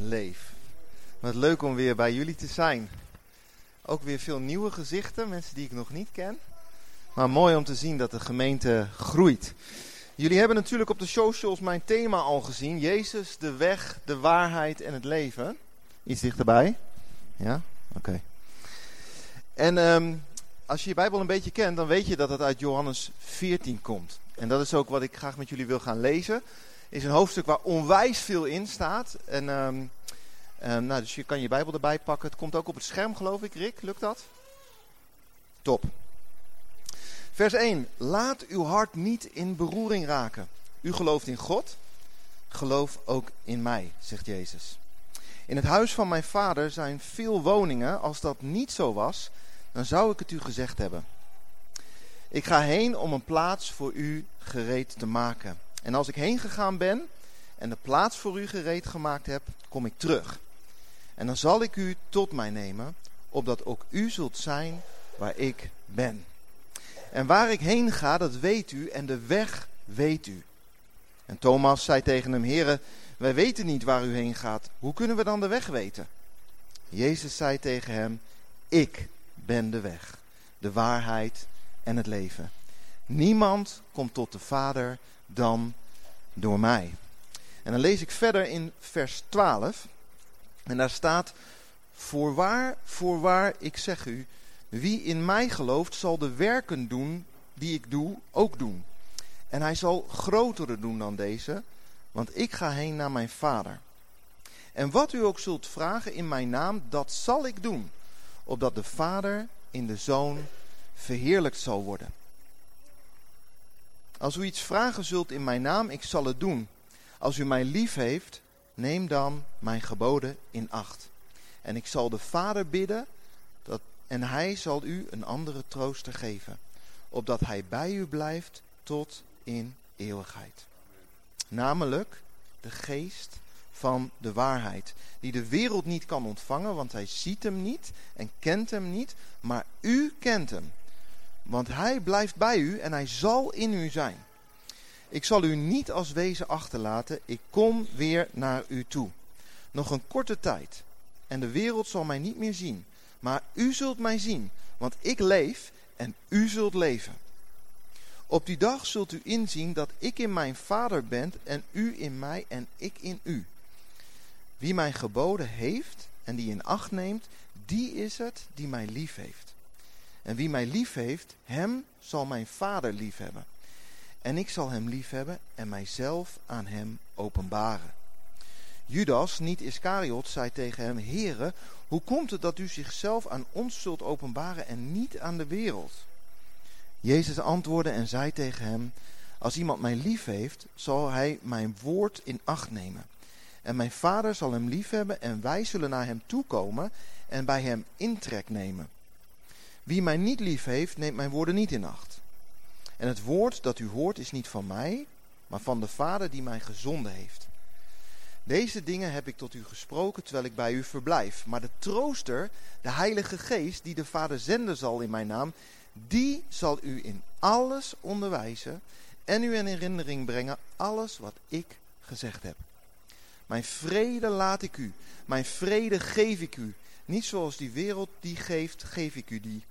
Leef. Wat leuk om weer bij jullie te zijn. Ook weer veel nieuwe gezichten, mensen die ik nog niet ken. Maar mooi om te zien dat de gemeente groeit. Jullie hebben natuurlijk op de socials mijn thema al gezien. Jezus, de weg, de waarheid en het leven. Iets dichterbij. Ja? Oké. En um, als je je Bijbel een beetje kent, dan weet je dat het uit Johannes 14 komt. En dat is ook wat ik graag met jullie wil gaan lezen is een hoofdstuk waar onwijs veel in staat. En, um, nou, dus je kan je Bijbel erbij pakken. Het komt ook op het scherm, geloof ik. Rick, lukt dat? Top. Vers 1. Laat uw hart niet in beroering raken. U gelooft in God. Geloof ook in mij, zegt Jezus. In het huis van mijn vader zijn veel woningen. Als dat niet zo was, dan zou ik het u gezegd hebben. Ik ga heen om een plaats voor u gereed te maken. En als ik heen gegaan ben en de plaats voor u gereed gemaakt heb, kom ik terug. En dan zal ik u tot mij nemen, opdat ook u zult zijn waar ik ben. En waar ik heen ga, dat weet u, en de weg weet u. En Thomas zei tegen hem, Heren, wij weten niet waar u heen gaat. Hoe kunnen we dan de weg weten? Jezus zei tegen hem, ik ben de weg, de waarheid en het leven. Niemand komt tot de Vader dan door mij. En dan lees ik verder in vers 12. En daar staat: Voorwaar, voorwaar, ik zeg u, wie in mij gelooft, zal de werken doen die ik doe, ook doen. En hij zal grotere doen dan deze, want ik ga heen naar mijn vader. En wat u ook zult vragen in mijn naam, dat zal ik doen, opdat de vader in de zoon verheerlijkt zal worden. Als u iets vragen zult in mijn naam, ik zal het doen. Als u mij lief heeft, neem dan mijn geboden in acht. En ik zal de Vader bidden, dat, en hij zal u een andere trooster geven, opdat hij bij u blijft tot in eeuwigheid. Namelijk de geest van de waarheid, die de wereld niet kan ontvangen, want hij ziet hem niet en kent hem niet, maar u kent hem want hij blijft bij u en hij zal in u zijn. Ik zal u niet als wezen achterlaten, ik kom weer naar u toe. Nog een korte tijd en de wereld zal mij niet meer zien, maar u zult mij zien, want ik leef en u zult leven. Op die dag zult u inzien dat ik in mijn Vader ben en u in mij en ik in u. Wie mijn geboden heeft en die in acht neemt, die is het die mij lief heeft. En wie mij lief heeft, hem zal mijn vader lief hebben. En ik zal hem lief hebben en mijzelf aan hem openbaren. Judas, niet Iscariot, zei tegen hem, Heere, hoe komt het dat u zichzelf aan ons zult openbaren en niet aan de wereld? Jezus antwoordde en zei tegen hem, als iemand mij lief heeft, zal hij mijn woord in acht nemen. En mijn vader zal hem lief hebben en wij zullen naar hem toekomen en bij hem intrek nemen. Wie mij niet lief heeft, neemt mijn woorden niet in acht. En het woord dat u hoort is niet van mij, maar van de Vader die mij gezonden heeft. Deze dingen heb ik tot u gesproken terwijl ik bij u verblijf. Maar de trooster, de Heilige Geest, die de Vader zenden zal in mijn naam, die zal u in alles onderwijzen en u in herinnering brengen alles wat ik gezegd heb. Mijn vrede laat ik u, mijn vrede geef ik u. Niet zoals die wereld die geeft, geef ik u die.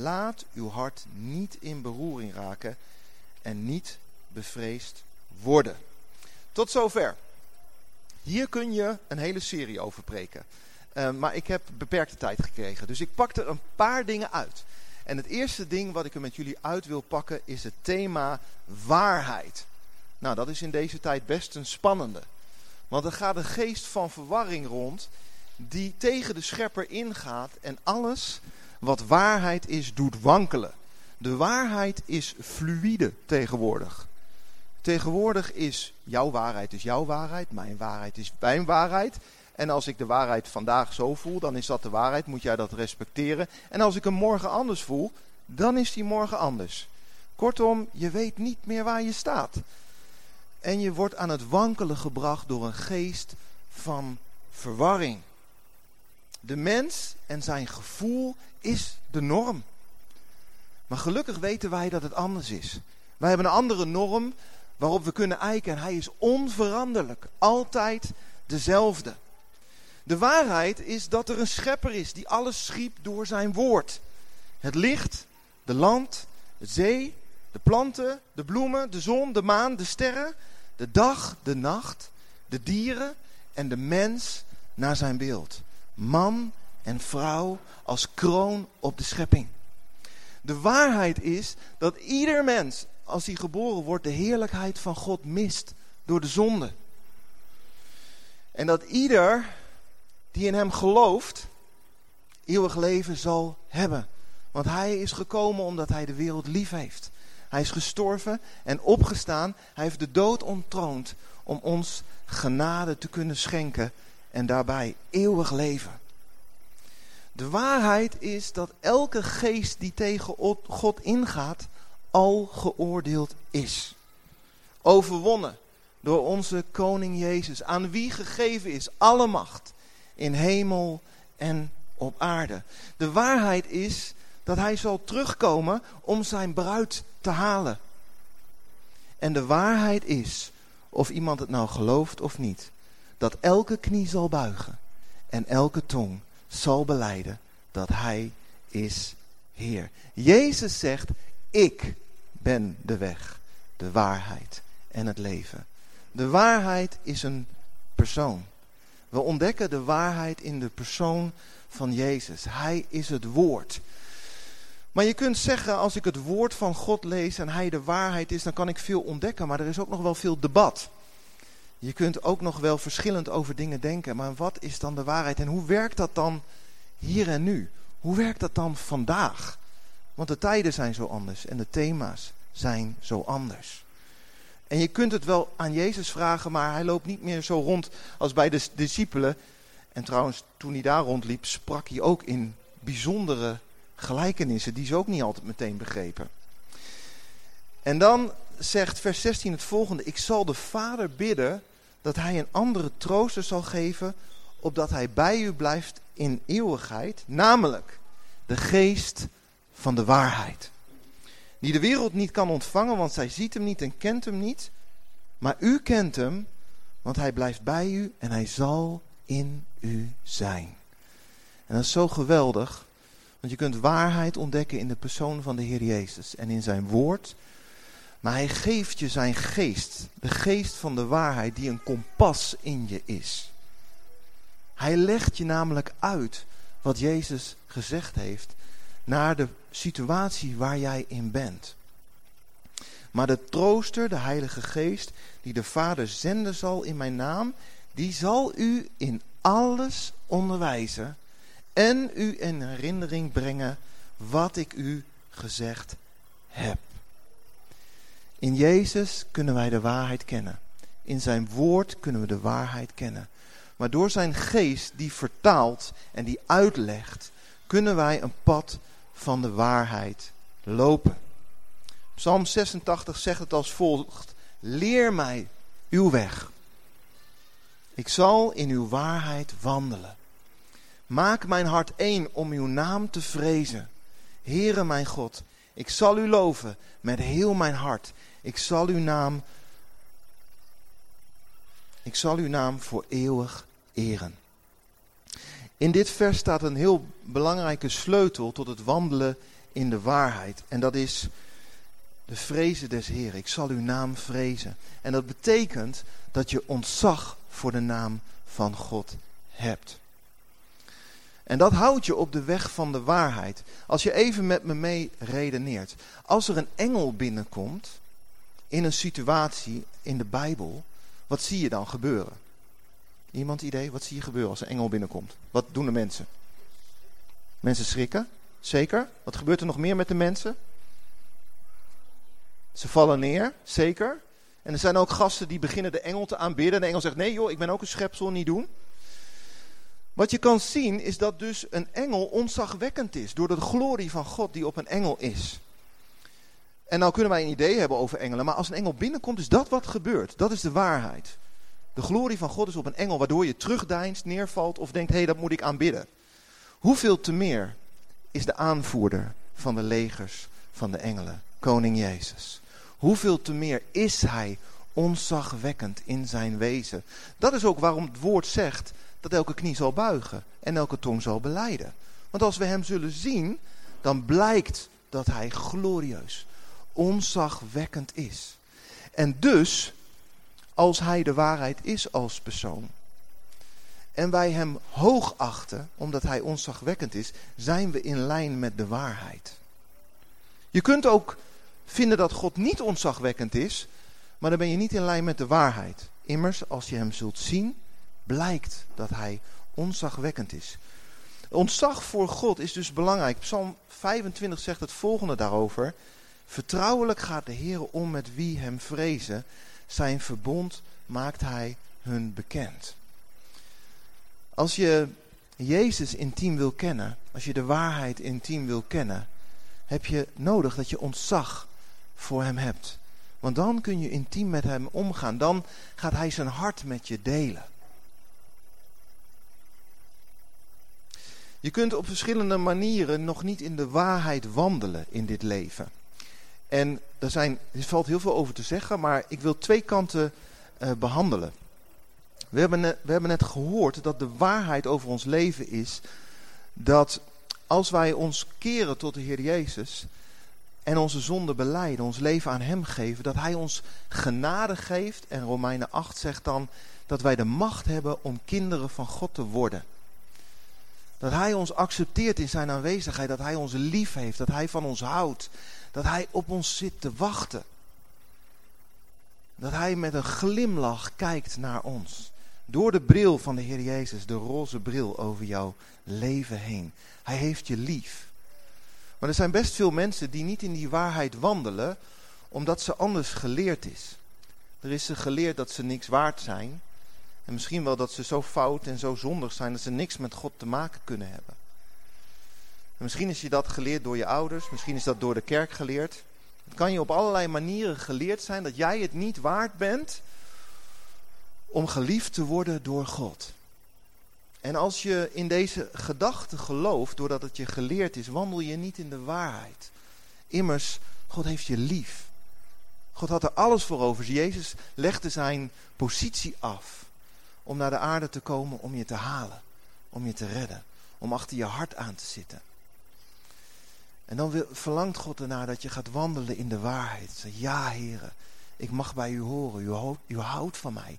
Laat uw hart niet in beroering raken en niet bevreesd worden. Tot zover. Hier kun je een hele serie over preken. Uh, maar ik heb beperkte tijd gekregen. Dus ik pak er een paar dingen uit. En het eerste ding wat ik er met jullie uit wil pakken is het thema waarheid. Nou, dat is in deze tijd best een spannende. Want er gaat een geest van verwarring rond die tegen de schepper ingaat en alles wat waarheid is, doet wankelen. De waarheid is fluïde tegenwoordig. Tegenwoordig is jouw waarheid is jouw waarheid, mijn waarheid is mijn waarheid. En als ik de waarheid vandaag zo voel, dan is dat de waarheid, moet jij dat respecteren. En als ik hem morgen anders voel, dan is die morgen anders. Kortom, je weet niet meer waar je staat. En je wordt aan het wankelen gebracht door een geest van verwarring. De mens en zijn gevoel is de norm. Maar gelukkig weten wij dat het anders is. Wij hebben een andere norm waarop we kunnen eiken en hij is onveranderlijk. Altijd dezelfde. De waarheid is dat er een schepper is die alles schiep door zijn woord. Het licht, de land, de zee, de planten, de bloemen, de zon, de maan, de sterren, de dag, de nacht, de dieren en de mens naar zijn beeld. Man en vrouw als kroon op de schepping. De waarheid is dat ieder mens, als hij geboren wordt, de heerlijkheid van God mist door de zonde. En dat ieder die in hem gelooft, eeuwig leven zal hebben. Want hij is gekomen omdat hij de wereld lief heeft. Hij is gestorven en opgestaan. Hij heeft de dood ontroond om ons genade te kunnen schenken en daarbij eeuwig leven. De waarheid is dat elke geest die tegen God ingaat, al geoordeeld is. Overwonnen door onze koning Jezus, aan wie gegeven is alle macht in hemel en op aarde. De waarheid is dat hij zal terugkomen om zijn bruid te halen. En de waarheid is, of iemand het nou gelooft of niet, dat elke knie zal buigen en elke tong zal beleiden dat hij is Heer. Jezus zegt, ik ben de weg, de waarheid en het leven. De waarheid is een persoon. We ontdekken de waarheid in de persoon van Jezus. Hij is het woord. Maar je kunt zeggen, als ik het woord van God lees en hij de waarheid is, dan kan ik veel ontdekken. Maar er is ook nog wel veel debat. Je kunt ook nog wel verschillend over dingen denken. Maar wat is dan de waarheid en hoe werkt dat dan hier en nu? Hoe werkt dat dan vandaag? Want de tijden zijn zo anders en de thema's zijn zo anders. En je kunt het wel aan Jezus vragen, maar hij loopt niet meer zo rond als bij de discipelen. En trouwens, toen hij daar rondliep, sprak hij ook in bijzondere gelijkenissen die ze ook niet altijd meteen begrepen. En dan zegt vers 16 het volgende: Ik zal de Vader bidden dat hij een andere trooster zal geven, opdat hij bij u blijft in eeuwigheid, namelijk de geest van de waarheid. Die de wereld niet kan ontvangen, want zij ziet hem niet en kent hem niet. Maar u kent hem, want hij blijft bij u en hij zal in u zijn. En dat is zo geweldig, want je kunt waarheid ontdekken in de persoon van de Heer Jezus en in zijn woord. Maar hij geeft je zijn geest, de geest van de waarheid die een kompas in je is. Hij legt je namelijk uit wat Jezus gezegd heeft naar de situatie waar jij in bent. Maar de trooster, de Heilige Geest, die de Vader zenden zal in mijn naam, die zal u in alles onderwijzen en u in herinnering brengen wat ik u gezegd heb. In Jezus kunnen wij de waarheid kennen. In zijn woord kunnen we de waarheid kennen. Maar door zijn geest die vertaalt en die uitlegt, kunnen wij een pad van de waarheid lopen. Psalm 86 zegt het als volgt: Leer mij uw weg. Ik zal in uw waarheid wandelen. Maak mijn hart één om uw naam te vrezen. Heere mijn God, ik zal u loven met heel mijn hart. Ik zal uw naam ik zal uw naam voor eeuwig eren. In dit vers staat een heel belangrijke sleutel tot het wandelen in de waarheid. En dat is de vrezen des Heeren. Ik zal uw naam vrezen. En dat betekent dat je ontzag voor de naam van God hebt. En dat houdt je op de weg van de waarheid. Als je even met me mee redeneert. Als er een engel binnenkomt in een situatie in de Bijbel, wat zie je dan gebeuren? Iemand idee? Wat zie je gebeuren als een engel binnenkomt? Wat doen de mensen? Mensen schrikken, zeker. Wat gebeurt er nog meer met de mensen? Ze vallen neer, zeker. En er zijn ook gasten die beginnen de engel te aanbidden. En de engel zegt, nee joh, ik ben ook een schepsel, niet doen. Wat je kan zien is dat dus een engel onzagwekkend is. Door de glorie van God die op een engel is. En nou kunnen wij een idee hebben over engelen. Maar als een engel binnenkomt, is dat wat gebeurt. Dat is de waarheid. De glorie van God is op een engel, waardoor je terugdeinst, neervalt of denkt, hé, hey, dat moet ik aanbidden. Hoeveel te meer is de aanvoerder van de legers van de engelen, koning Jezus. Hoeveel te meer is hij onzagwekkend in zijn wezen. Dat is ook waarom het woord zegt dat elke knie zal buigen en elke tong zal beleiden. Want als we hem zullen zien, dan blijkt dat hij glorieus, onzagwekkend is. En dus, als hij de waarheid is als persoon, en wij hem hoog achten, omdat hij onzagwekkend is, zijn we in lijn met de waarheid. Je kunt ook vinden dat God niet onzagwekkend is, maar dan ben je niet in lijn met de waarheid. Immers, als je hem zult zien, blijkt dat hij onzagwekkend is. Ontzag voor God is dus belangrijk. Psalm 25 zegt het volgende daarover. Vertrouwelijk gaat de Heer om met wie hem vrezen. Zijn verbond maakt hij hun bekend. Als je Jezus intiem wil kennen, als je de waarheid intiem wil kennen, heb je nodig dat je ontzag voor hem hebt. Want dan kun je intiem met hem omgaan. Dan gaat hij zijn hart met je delen. Je kunt op verschillende manieren nog niet in de waarheid wandelen in dit leven. En er, zijn, er valt heel veel over te zeggen, maar ik wil twee kanten uh, behandelen. We hebben, we hebben net gehoord dat de waarheid over ons leven is dat als wij ons keren tot de Heer Jezus en onze zonde beleiden, ons leven aan Hem geven, dat Hij ons genade geeft. En Romeinen 8 zegt dan dat wij de macht hebben om kinderen van God te worden. Dat Hij ons accepteert in Zijn aanwezigheid, dat Hij ons lief heeft, dat Hij van ons houdt, dat Hij op ons zit te wachten. Dat Hij met een glimlach kijkt naar ons. Door de bril van de Heer Jezus, de roze bril over jouw leven heen. Hij heeft je lief. Maar er zijn best veel mensen die niet in die waarheid wandelen, omdat ze anders geleerd is. Er is ze geleerd dat ze niks waard zijn. En misschien wel dat ze zo fout en zo zondig zijn dat ze niks met God te maken kunnen hebben. En misschien is je dat geleerd door je ouders, misschien is dat door de kerk geleerd. Het kan je op allerlei manieren geleerd zijn dat jij het niet waard bent om geliefd te worden door God. En als je in deze gedachte gelooft, doordat het je geleerd is, wandel je niet in de waarheid. Immers, God heeft je lief. God had er alles voor over. Jezus legde zijn positie af om naar de aarde te komen om je te halen, om je te redden, om achter je hart aan te zitten. En dan verlangt God ernaar dat je gaat wandelen in de waarheid. Zeg, ja, heren, ik mag bij u horen. U houdt, van mij.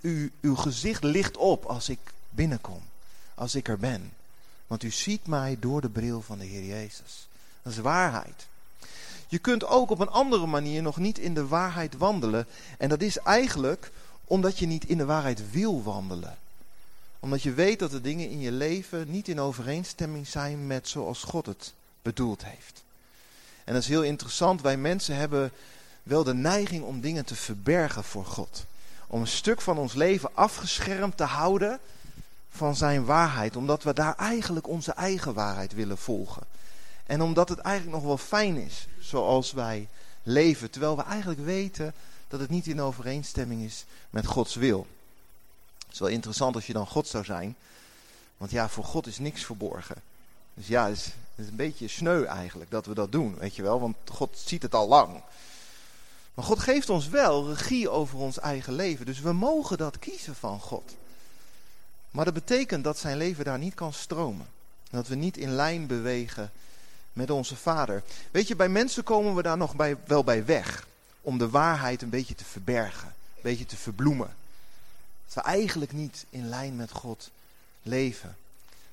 U, uw gezicht ligt op als ik binnenkom. Als ik er ben. Want u ziet mij door de bril van de Heer Jezus. Dat is waarheid. Je kunt ook op een andere manier nog niet in de waarheid wandelen. En dat is eigenlijk omdat je niet in de waarheid wil wandelen. Omdat je weet dat de dingen in je leven niet in overeenstemming zijn met zoals God het bedoeld heeft. En dat is heel interessant. Wij mensen hebben wel de neiging om dingen te verbergen voor God. Om een stuk van ons leven afgeschermd te houden van zijn waarheid. Omdat we daar eigenlijk onze eigen waarheid willen volgen. En omdat het eigenlijk nog wel fijn is zoals wij leven. Terwijl we eigenlijk weten dat het niet in overeenstemming is met Gods wil. Het is wel interessant als je dan God zou zijn. Want ja, voor God is niks verborgen. Dus ja, het is, is een beetje sneu eigenlijk dat we dat doen, weet je wel. Want God ziet het al lang. Maar God geeft ons wel regie over ons eigen leven. Dus we mogen dat kiezen van God. Maar dat betekent dat zijn leven daar niet kan stromen. Dat we niet in lijn bewegen met onze vader. Weet je, bij mensen komen we daar nog bij, wel bij weg. Om de waarheid een beetje te verbergen. Een beetje te verbloemen. Dat we eigenlijk niet in lijn met God leven.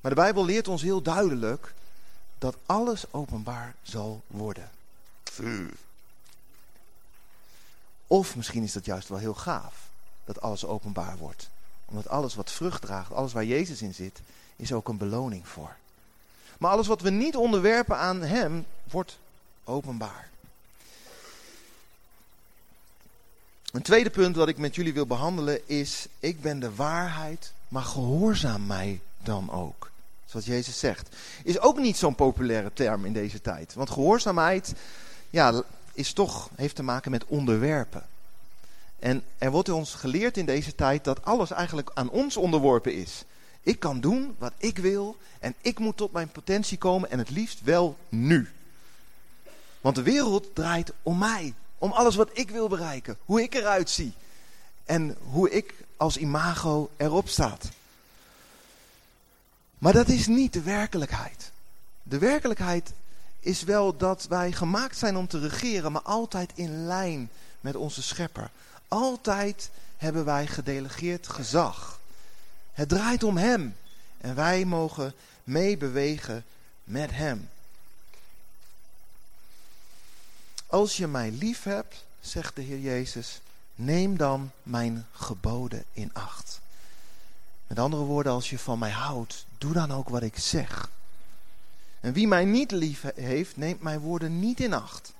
Maar de Bijbel leert ons heel duidelijk dat alles openbaar zal worden. Of misschien is dat juist wel heel gaaf. Dat alles openbaar wordt omdat alles wat vrucht draagt, alles waar Jezus in zit, is ook een beloning voor. Maar alles wat we niet onderwerpen aan Hem, wordt openbaar. Een tweede punt wat ik met jullie wil behandelen is, ik ben de waarheid, maar gehoorzaam mij dan ook. Zoals Jezus zegt. Is ook niet zo'n populaire term in deze tijd. Want gehoorzaamheid ja, is toch, heeft te maken met onderwerpen. En er wordt ons geleerd in deze tijd dat alles eigenlijk aan ons onderworpen is. Ik kan doen wat ik wil en ik moet tot mijn potentie komen en het liefst wel nu. Want de wereld draait om mij, om alles wat ik wil bereiken, hoe ik eruit zie en hoe ik als imago erop staat. Maar dat is niet de werkelijkheid. De werkelijkheid is wel dat wij gemaakt zijn om te regeren, maar altijd in lijn met onze schepper. Altijd hebben wij gedelegeerd gezag. Het draait om Hem en wij mogen meebewegen met Hem. Als je mij lief hebt, zegt de Heer Jezus, neem dan mijn geboden in acht. Met andere woorden, als je van mij houdt, doe dan ook wat ik zeg. En wie mij niet lief heeft, neemt mijn woorden niet in acht.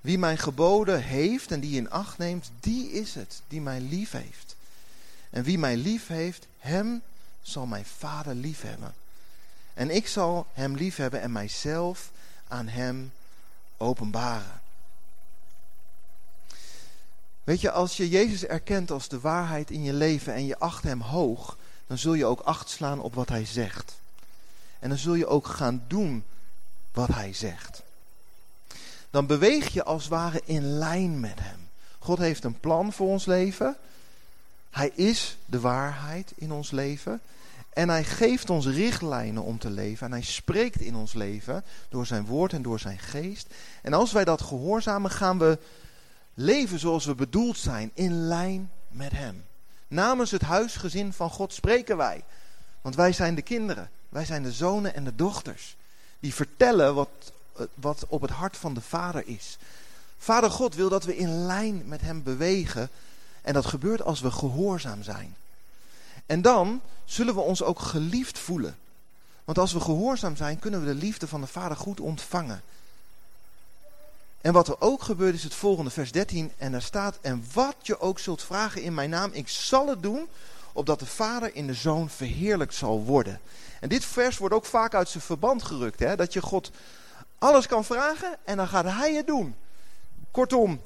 Wie mijn geboden heeft en die in acht neemt, die is het die mij lief heeft. En wie mij lief heeft, hem zal mijn vader lief hebben. En ik zal hem lief hebben en mijzelf aan hem openbaren. Weet je, als je Jezus erkent als de waarheid in je leven en je acht hem hoog, dan zul je ook acht slaan op wat hij zegt. En dan zul je ook gaan doen wat hij zegt. Dan beweeg je als het ware in lijn met hem. God heeft een plan voor ons leven. Hij is de waarheid in ons leven. En hij geeft ons richtlijnen om te leven. En hij spreekt in ons leven door zijn woord en door zijn geest. En als wij dat gehoorzamen, gaan we leven zoals we bedoeld zijn. In lijn met hem. Namens het huisgezin van God spreken wij. Want wij zijn de kinderen. Wij zijn de zonen en de dochters. Die vertellen wat, wat op het hart van de Vader is. Vader God wil dat we in lijn met hem bewegen. En dat gebeurt als we gehoorzaam zijn. En dan zullen we ons ook geliefd voelen. Want als we gehoorzaam zijn, kunnen we de liefde van de Vader goed ontvangen. En wat er ook gebeurt is het volgende, vers 13. En daar staat, en wat je ook zult vragen in mijn naam, ik zal het doen, opdat de Vader in de Zoon verheerlijkt zal worden. En dit vers wordt ook vaak uit zijn verband gerukt. Hè? Dat je God alles kan vragen en dan gaat hij het doen. Kortom,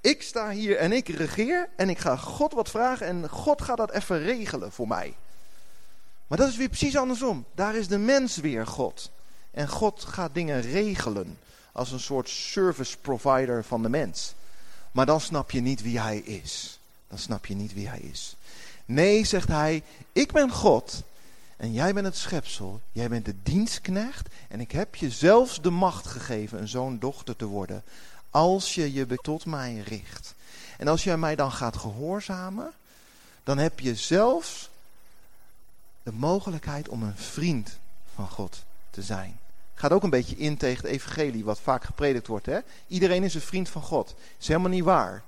ik sta hier en ik regeer en ik ga God wat vragen en God gaat dat even regelen voor mij. Maar dat is weer precies andersom. Daar is de mens weer God. En God gaat dingen regelen als een soort service provider van de mens. Maar dan snap je niet wie hij is. Dan snap je niet wie hij is. Nee, zegt hij, ik ben God en jij bent het schepsel. Jij bent de dienstknecht en ik heb je zelfs de macht gegeven een zoon dochter te worden. Als je je tot mij richt. En als jij mij dan gaat gehoorzamen, dan heb je zelfs de mogelijkheid om een vriend van God te zijn. Gaat ook een beetje in tegen het evangelie wat vaak gepredikt wordt. Hè? Iedereen is een vriend van God. is helemaal niet waar.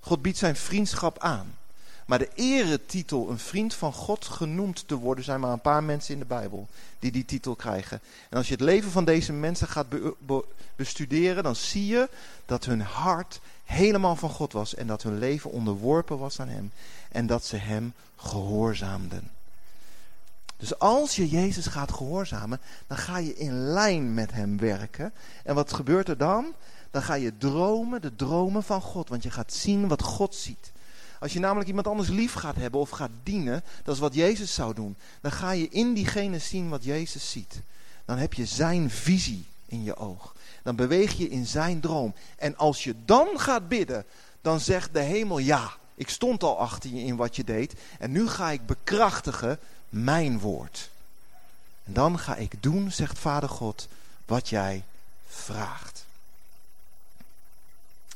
God biedt zijn vriendschap aan. Maar de eretitel een vriend van God genoemd te worden, zijn maar een paar mensen in de Bijbel die die titel krijgen. En als je het leven van deze mensen gaat bestuderen, dan zie je dat hun hart helemaal van God was en dat hun leven onderworpen was aan Hem en dat ze Hem gehoorzaamden. Dus als je Jezus gaat gehoorzamen, dan ga je in lijn met Hem werken. En wat gebeurt er dan? Dan ga je dromen, de dromen van God, want je gaat zien wat God ziet. Als je namelijk iemand anders lief gaat hebben of gaat dienen, dat is wat Jezus zou doen. Dan ga je in diegene zien wat Jezus ziet. Dan heb je zijn visie in je oog. Dan beweeg je in zijn droom. En als je dan gaat bidden, dan zegt de hemel ja. Ik stond al achter je in wat je deed. En nu ga ik bekrachtigen mijn woord. En dan ga ik doen, zegt Vader God, wat jij vraagt.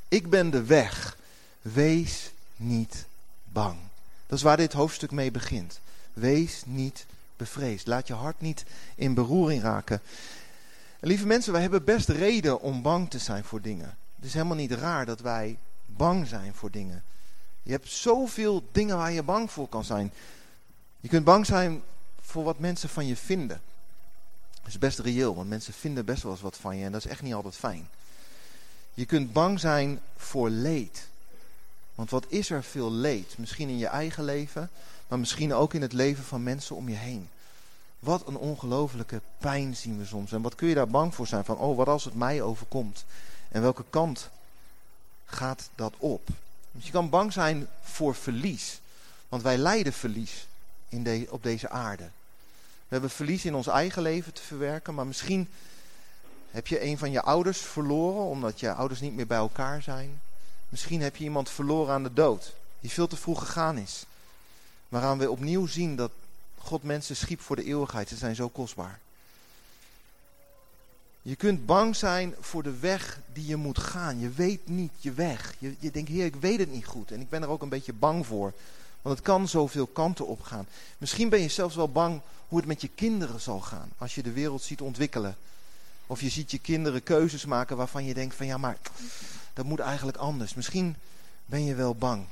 Ik ben de weg. Wees niet bang. Dat is waar dit hoofdstuk mee begint. Wees niet bevreesd. Laat je hart niet in beroering raken. lieve mensen, wij hebben best reden om bang te zijn voor dingen. Het is helemaal niet raar dat wij bang zijn voor dingen. Je hebt zoveel dingen waar je bang voor kan zijn. Je kunt bang zijn voor wat mensen van je vinden. Dat is best reëel, want mensen vinden best wel eens wat van je en dat is echt niet altijd fijn. Je kunt bang zijn voor leed. Want wat is er veel leed? Misschien in je eigen leven, maar misschien ook in het leven van mensen om je heen. Wat een ongelofelijke pijn zien we soms. En wat kun je daar bang voor zijn? Van, oh, wat als het mij overkomt? En welke kant gaat dat op? Je kan bang zijn voor verlies. Want wij lijden verlies in op deze aarde. We hebben verlies in ons eigen leven te verwerken. Maar misschien heb je een van je ouders verloren. Omdat je ouders niet meer bij elkaar zijn. Misschien heb je iemand verloren aan de dood, die veel te vroeg gegaan is. Waaraan we opnieuw zien dat God mensen schiep voor de eeuwigheid. Ze zijn zo kostbaar. Je kunt bang zijn voor de weg die je moet gaan. Je weet niet je weg. Je, je denkt, heer, ik weet het niet goed. En ik ben er ook een beetje bang voor. Want het kan zoveel kanten op gaan. Misschien ben je zelfs wel bang hoe het met je kinderen zal gaan. Als je de wereld ziet ontwikkelen. Of je ziet je kinderen keuzes maken waarvan je denkt van ja, maar dat moet eigenlijk anders. Misschien ben je wel bang.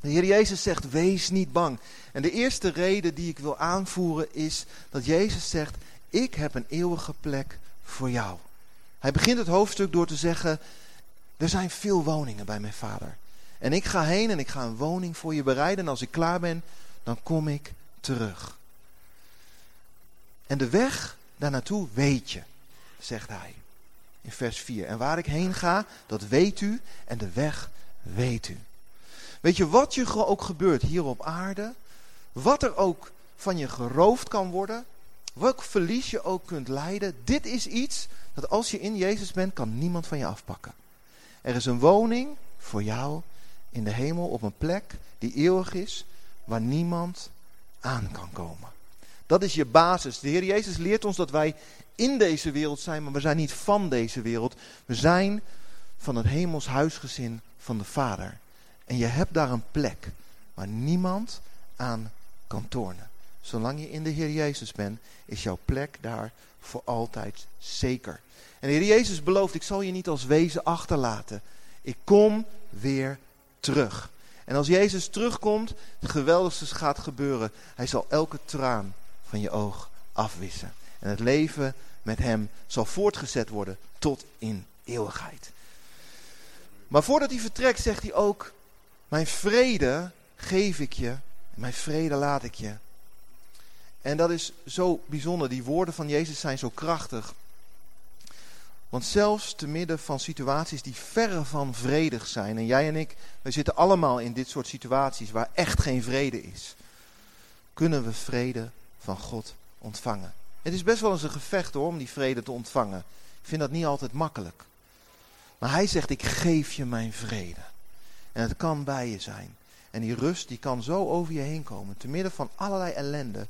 De Heer Jezus zegt, wees niet bang. En de eerste reden die ik wil aanvoeren is dat Jezus zegt, ik heb een eeuwige plek voor jou. Hij begint het hoofdstuk door te zeggen, er zijn veel woningen bij mijn vader. En ik ga heen en ik ga een woning voor je bereiden. En als ik klaar ben, dan kom ik terug. En de weg daar naartoe weet je, zegt hij in vers 4. En waar ik heen ga, dat weet u en de weg weet u. Weet je, wat je ook gebeurt hier op aarde, wat er ook van je geroofd kan worden, welk verlies je ook kunt lijden, dit is iets dat als je in Jezus bent, kan niemand van je afpakken. Er is een woning voor jou in de hemel op een plek die eeuwig is, waar niemand aan kan komen. Dat is je basis. De Heer Jezus leert ons dat wij in deze wereld zijn, maar we zijn niet van deze wereld. We zijn van het hemels huisgezin van de Vader. En je hebt daar een plek waar niemand aan kan tornen. Zolang je in de Heer Jezus bent, is jouw plek daar voor altijd zeker. En de Heer Jezus belooft, ik zal je niet als wezen achterlaten. Ik kom weer terug. En als Jezus terugkomt, het geweldigste gaat gebeuren. Hij zal elke traan van je oog afwissen. En het leven met hem zal voortgezet worden tot in eeuwigheid. Maar voordat hij vertrekt zegt hij ook, mijn vrede geef ik je, mijn vrede laat ik je. En dat is zo bijzonder, die woorden van Jezus zijn zo krachtig. Want zelfs te midden van situaties die verre van vredig zijn, en jij en ik, wij zitten allemaal in dit soort situaties waar echt geen vrede is, kunnen we vrede van God ontvangen. Het is best wel eens een gevecht hoor, om die vrede te ontvangen. Ik vind dat niet altijd makkelijk. Maar hij zegt, ik geef je mijn vrede. En het kan bij je zijn. En die rust die kan zo over je heen komen, te midden van allerlei ellende.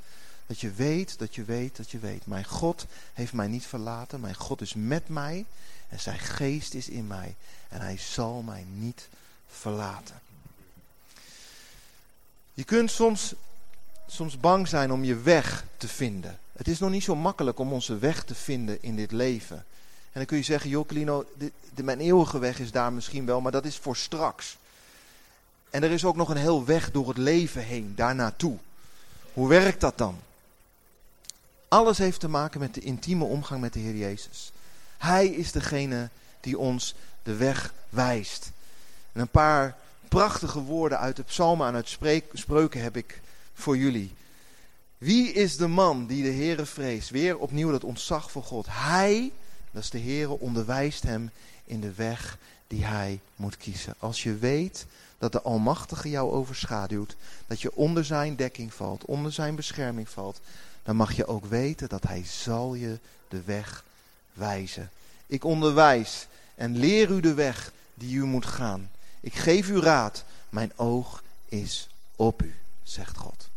Dat je weet, dat je weet, dat je weet. Mijn God heeft mij niet verlaten. Mijn God is met mij. En zijn geest is in mij. En hij zal mij niet verlaten. Je kunt soms, soms bang zijn om je weg te vinden. Het is nog niet zo makkelijk om onze weg te vinden in dit leven. En dan kun je zeggen, joh Clino, mijn eeuwige weg is daar misschien wel, maar dat is voor straks. En er is ook nog een heel weg door het leven heen, daar naartoe. Hoe werkt dat dan? Alles heeft te maken met de intieme omgang met de Heer Jezus. Hij is degene die ons de weg wijst. En een paar prachtige woorden uit de psalmen en uit spreuken heb ik voor jullie. Wie is de man die de Heere vreest? Weer opnieuw dat ontzag voor God. Hij, dat is de Heere, onderwijst hem in de weg die hij moet kiezen. Als je weet dat de Almachtige jou overschaduwt, dat je onder zijn dekking valt, onder zijn bescherming valt, dan mag je ook weten dat hij zal je de weg wijzen. Ik onderwijs en leer u de weg die u moet gaan. Ik geef u raad, mijn oog is op u, zegt God.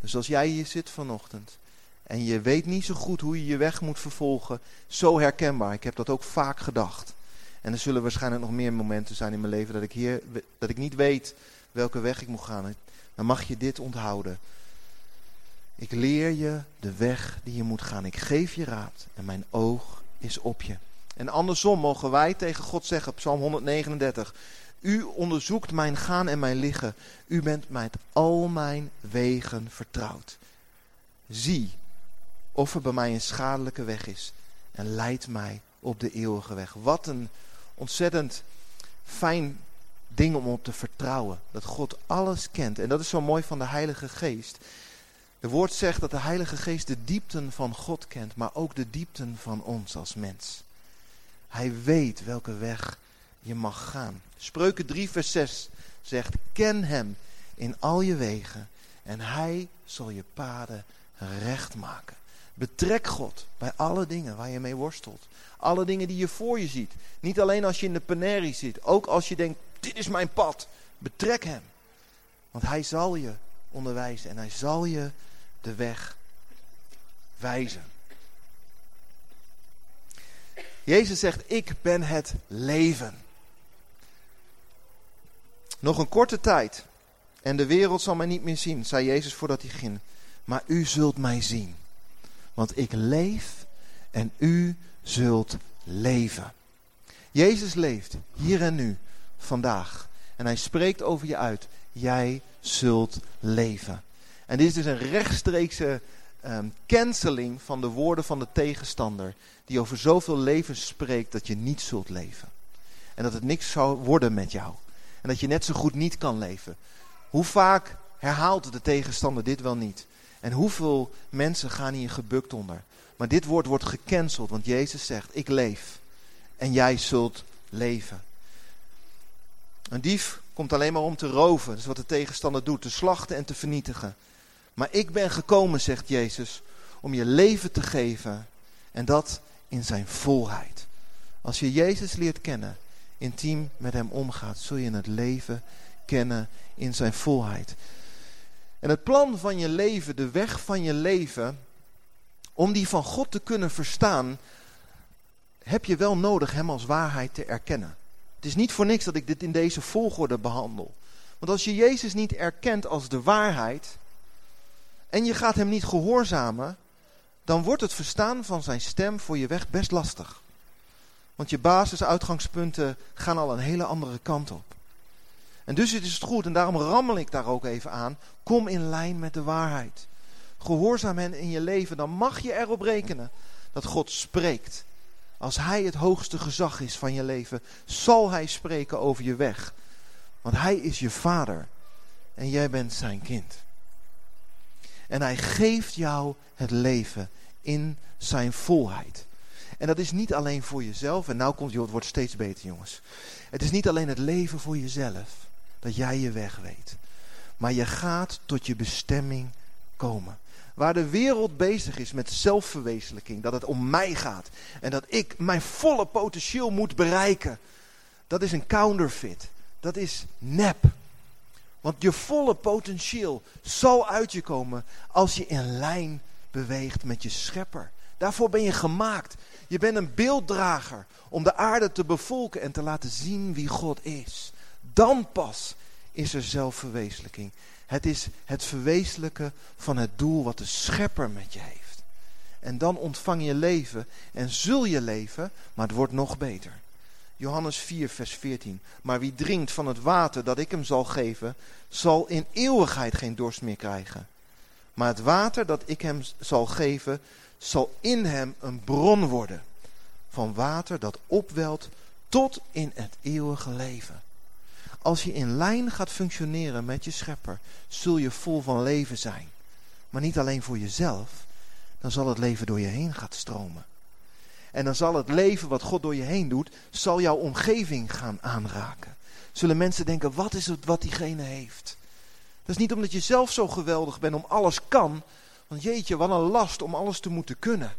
Dus als jij hier zit vanochtend en je weet niet zo goed hoe je je weg moet vervolgen, zo herkenbaar. Ik heb dat ook vaak gedacht. En er zullen waarschijnlijk nog meer momenten zijn in mijn leven dat ik, hier, dat ik niet weet welke weg ik moet gaan. Dan mag je dit onthouden. Ik leer je de weg die je moet gaan. Ik geef je raad en mijn oog is op je. En andersom mogen wij tegen God zeggen, Psalm 139. U onderzoekt mijn gaan en mijn liggen. U bent met al mijn wegen vertrouwd. Zie of er bij mij een schadelijke weg is en leid mij op de eeuwige weg. Wat een ontzettend fijn ding om op te vertrouwen. Dat God alles kent. En dat is zo mooi van de Heilige Geest. De woord zegt dat de Heilige Geest de diepten van God kent, maar ook de diepten van ons als mens. Hij weet welke weg je mag gaan. Spreuken 3, vers 6 zegt: Ken hem in al je wegen en hij zal je paden recht maken. Betrek God bij alle dingen waar je mee worstelt. Alle dingen die je voor je ziet. Niet alleen als je in de penerie zit, ook als je denkt: Dit is mijn pad. Betrek hem. Want hij zal je onderwijzen en hij zal je de weg wijzen. Jezus zegt, ik ben het leven. Nog een korte tijd en de wereld zal mij niet meer zien, zei Jezus voordat hij ging. Maar u zult mij zien, want ik leef en u zult leven. Jezus leeft hier en nu, vandaag. En hij spreekt over je uit, jij zult leven. En dit is dus een rechtstreekse um, canceling van de woorden van de tegenstander. Die over zoveel levens spreekt dat je niet zult leven. En dat het niks zou worden met jou. Dat je net zo goed niet kan leven. Hoe vaak herhaalt de tegenstander dit wel niet? En hoeveel mensen gaan hier gebukt onder? Maar dit woord wordt gecanceld, want Jezus zegt, ik leef. En jij zult leven. Een dief komt alleen maar om te roven. Dat is wat de tegenstander doet, te slachten en te vernietigen. Maar ik ben gekomen, zegt Jezus, om je leven te geven. En dat in zijn volheid. Als je Jezus leert kennen, intiem met hem omgaat, zul je het leven kennen in zijn volheid. En het plan van je leven, de weg van je leven, om die van God te kunnen verstaan, heb je wel nodig hem als waarheid te erkennen. Het is niet voor niks dat ik dit in deze volgorde behandel. Want als je Jezus niet erkent als de waarheid en je gaat hem niet gehoorzamen, dan wordt het verstaan van zijn stem voor je weg best lastig. Want je basisuitgangspunten gaan al een hele andere kant op. En dus is het goed, en daarom rammel ik daar ook even aan, kom in lijn met de waarheid. Gehoorzaam hen in je leven, dan mag je erop rekenen dat God spreekt. Als Hij het hoogste gezag is van je leven, zal Hij spreken over je weg. Want Hij is je vader en jij bent zijn kind. En Hij geeft jou het leven in zijn volheid. En dat is niet alleen voor jezelf. En nou komt het wordt steeds beter, jongens. Het is niet alleen het leven voor jezelf. Dat jij je weg weet. Maar je gaat tot je bestemming komen. Waar de wereld bezig is met zelfverwezenlijking. Dat het om mij gaat. En dat ik mijn volle potentieel moet bereiken. Dat is een counterfeit. Dat is nep. Want je volle potentieel zal uit je komen als je in lijn beweegt met je schepper. Daarvoor ben je gemaakt. Je bent een beelddrager om de aarde te bevolken en te laten zien wie God is. Dan pas is er zelfverwezenlijking. Het is het verwezenlijken van het doel wat de schepper met je heeft. En dan ontvang je leven en zul je leven, maar het wordt nog beter. Johannes 4, vers 14. Maar wie drinkt van het water dat ik hem zal geven, zal in eeuwigheid geen dorst meer krijgen. Maar het water dat ik hem zal geven, zal in hem een bron worden. Van water dat opwelt tot in het eeuwige leven. Als je in lijn gaat functioneren met je schepper, zul je vol van leven zijn. Maar niet alleen voor jezelf, dan zal het leven door je heen gaan stromen. En dan zal het leven wat God door je heen doet, zal jouw omgeving gaan aanraken. Zullen mensen denken, wat is het wat diegene heeft? Dat is niet omdat je zelf zo geweldig bent om alles kan. Want jeetje, wat een last om alles te moeten kunnen.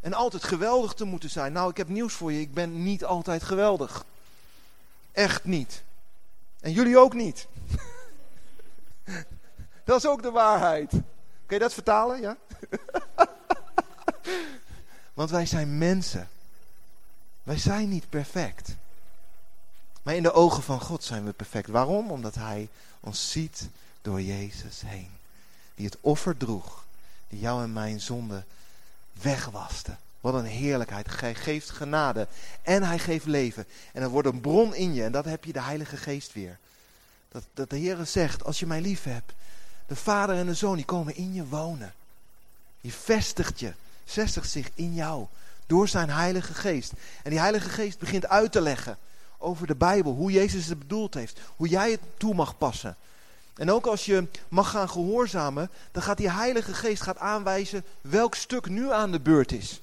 En altijd geweldig te moeten zijn. Nou, ik heb nieuws voor je. Ik ben niet altijd geweldig. Echt niet. En jullie ook niet. dat is ook de waarheid. Kun je dat vertalen? Ja? Want wij zijn mensen. Wij zijn niet perfect. Maar in de ogen van God zijn we perfect. Waarom? Omdat Hij ons ziet door Jezus heen. Die het offer droeg. Die jou en mijn zonde wegwaste. Wat een heerlijkheid. Hij geeft genade. En hij geeft leven. En er wordt een bron in je. En dat heb je de Heilige Geest weer. Dat, dat de Heer zegt, als je mij lief hebt. De Vader en de Zoon, die komen in je wonen. Die vestigt je. Vestigt zich in jou. Door zijn Heilige Geest. En die Heilige Geest begint uit te leggen over de Bijbel. Hoe Jezus het bedoeld heeft. Hoe jij het toe mag passen. En ook als je mag gaan gehoorzamen, dan gaat die Heilige Geest gaat aanwijzen welk stuk nu aan de beurt is.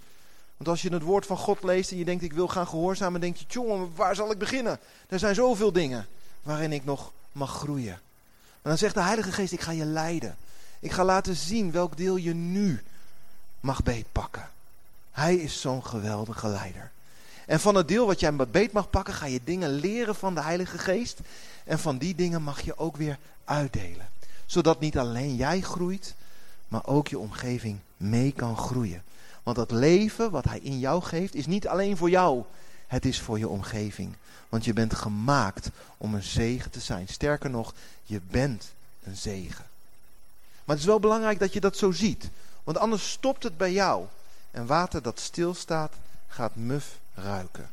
Want als je het woord van God leest en je denkt ik wil gaan gehoorzamen, denk je, jongen, waar zal ik beginnen? Er zijn zoveel dingen waarin ik nog mag groeien. Maar dan zegt de Heilige Geest, ik ga je leiden. Ik ga laten zien welk deel je nu mag beetpakken. Hij is zo'n geweldige leider. En van het deel wat jij beet mag pakken, ga je dingen leren van de Heilige Geest. En van die dingen mag je ook weer uitdelen. Zodat niet alleen jij groeit, maar ook je omgeving mee kan groeien. Want dat leven wat hij in jou geeft is niet alleen voor jou, het is voor je omgeving. Want je bent gemaakt om een zegen te zijn. Sterker nog, je bent een zegen. Maar het is wel belangrijk dat je dat zo ziet. Want anders stopt het bij jou. En water dat stilstaat, gaat muf ruiken.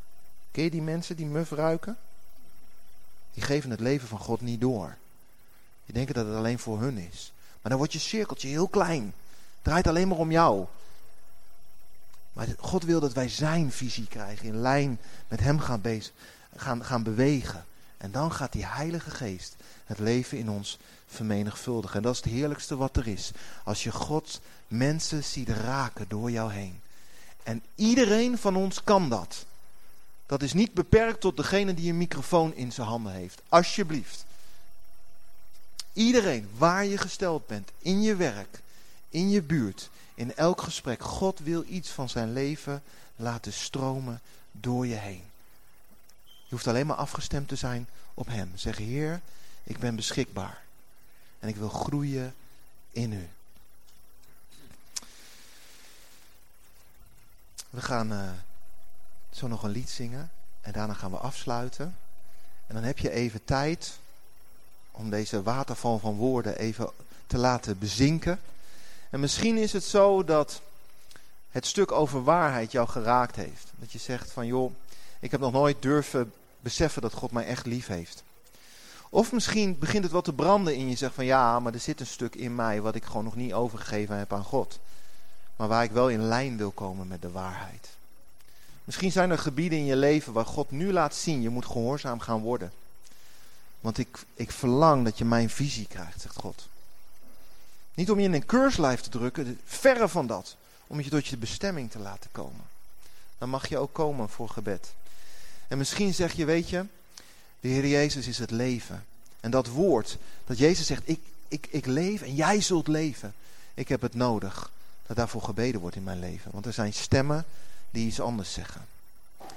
Ken je die mensen die muf ruiken? Die geven het leven van God niet door. Die denken dat het alleen voor hun is. Maar dan wordt je cirkeltje heel klein. Het draait alleen maar om jou. Maar God wil dat wij zijn visie krijgen. In lijn met hem gaan, gaan bewegen. En dan gaat die Heilige Geest het leven in ons vermenigvuldigen. En dat is het heerlijkste wat er is. Als je God mensen ziet raken door jou heen. En iedereen van ons kan dat. Dat is niet beperkt tot degene die een microfoon in zijn handen heeft. Alsjeblieft. Iedereen waar je gesteld bent, in je werk, in je buurt, in elk gesprek. God wil iets van zijn leven laten stromen door je heen. Je hoeft alleen maar afgestemd te zijn op hem. Zeg, Heer, ik ben beschikbaar. En ik wil groeien in u. We gaan uh, zo nog een lied zingen. En daarna gaan we afsluiten. En dan heb je even tijd om deze waterval van woorden even te laten bezinken. En misschien is het zo dat het stuk over waarheid jou geraakt heeft. Dat je zegt van joh, ik heb nog nooit durven beseffen dat God mij echt lief heeft. Of misschien begint het wat te branden in je. Zegt van ja, maar er zit een stuk in mij wat ik gewoon nog niet overgegeven heb aan God. Maar waar ik wel in lijn wil komen met de waarheid. Misschien zijn er gebieden in je leven waar God nu laat zien, je moet gehoorzaam gaan worden. Want ik, ik verlang dat je mijn visie krijgt, zegt God. Niet om je in een keurslijf te drukken, verre van dat. Om je tot je bestemming te laten komen. Dan mag je ook komen voor gebed. En misschien zeg je, weet je, de Heer Jezus is het leven. En dat woord, dat Jezus zegt, ik, ik, ik leef en jij zult leven. Ik heb het nodig dat daarvoor gebeden wordt in mijn leven. Want er zijn stemmen die iets anders zeggen.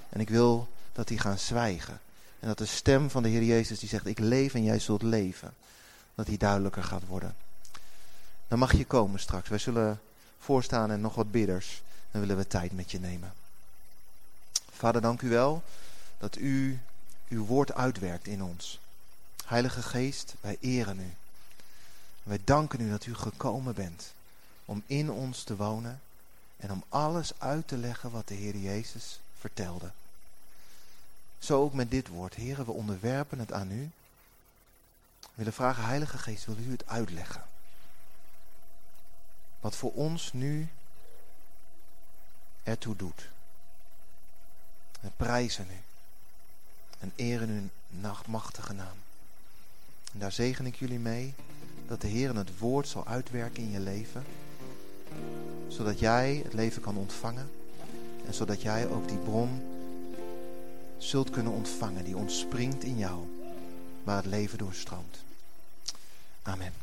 En ik wil dat die gaan zwijgen. En dat de stem van de Heer Jezus die zegt, ik leef en jij zult leven. Dat die duidelijker gaat worden. Dan mag je komen straks. Wij zullen voorstaan en nog wat bidders. Dan willen we tijd met je nemen. Vader, dank u wel dat u uw woord uitwerkt in ons. Heilige Geest, wij eren u. Wij danken u dat u gekomen bent om in ons te wonen en om alles uit te leggen wat de Heer Jezus vertelde. Zo ook met dit woord. Heren, we onderwerpen het aan u. We willen vragen, Heilige Geest, wil u het uitleggen? Wat voor ons nu ertoe doet. We prijzen u en eren uw nachtmachtige naam. En daar zegen ik jullie mee dat de Heer het woord zal uitwerken in je leven. Zodat jij het leven kan ontvangen. En zodat jij ook die bron zult kunnen ontvangen die ontspringt in jou. Waar het leven doorstroomt. Amen.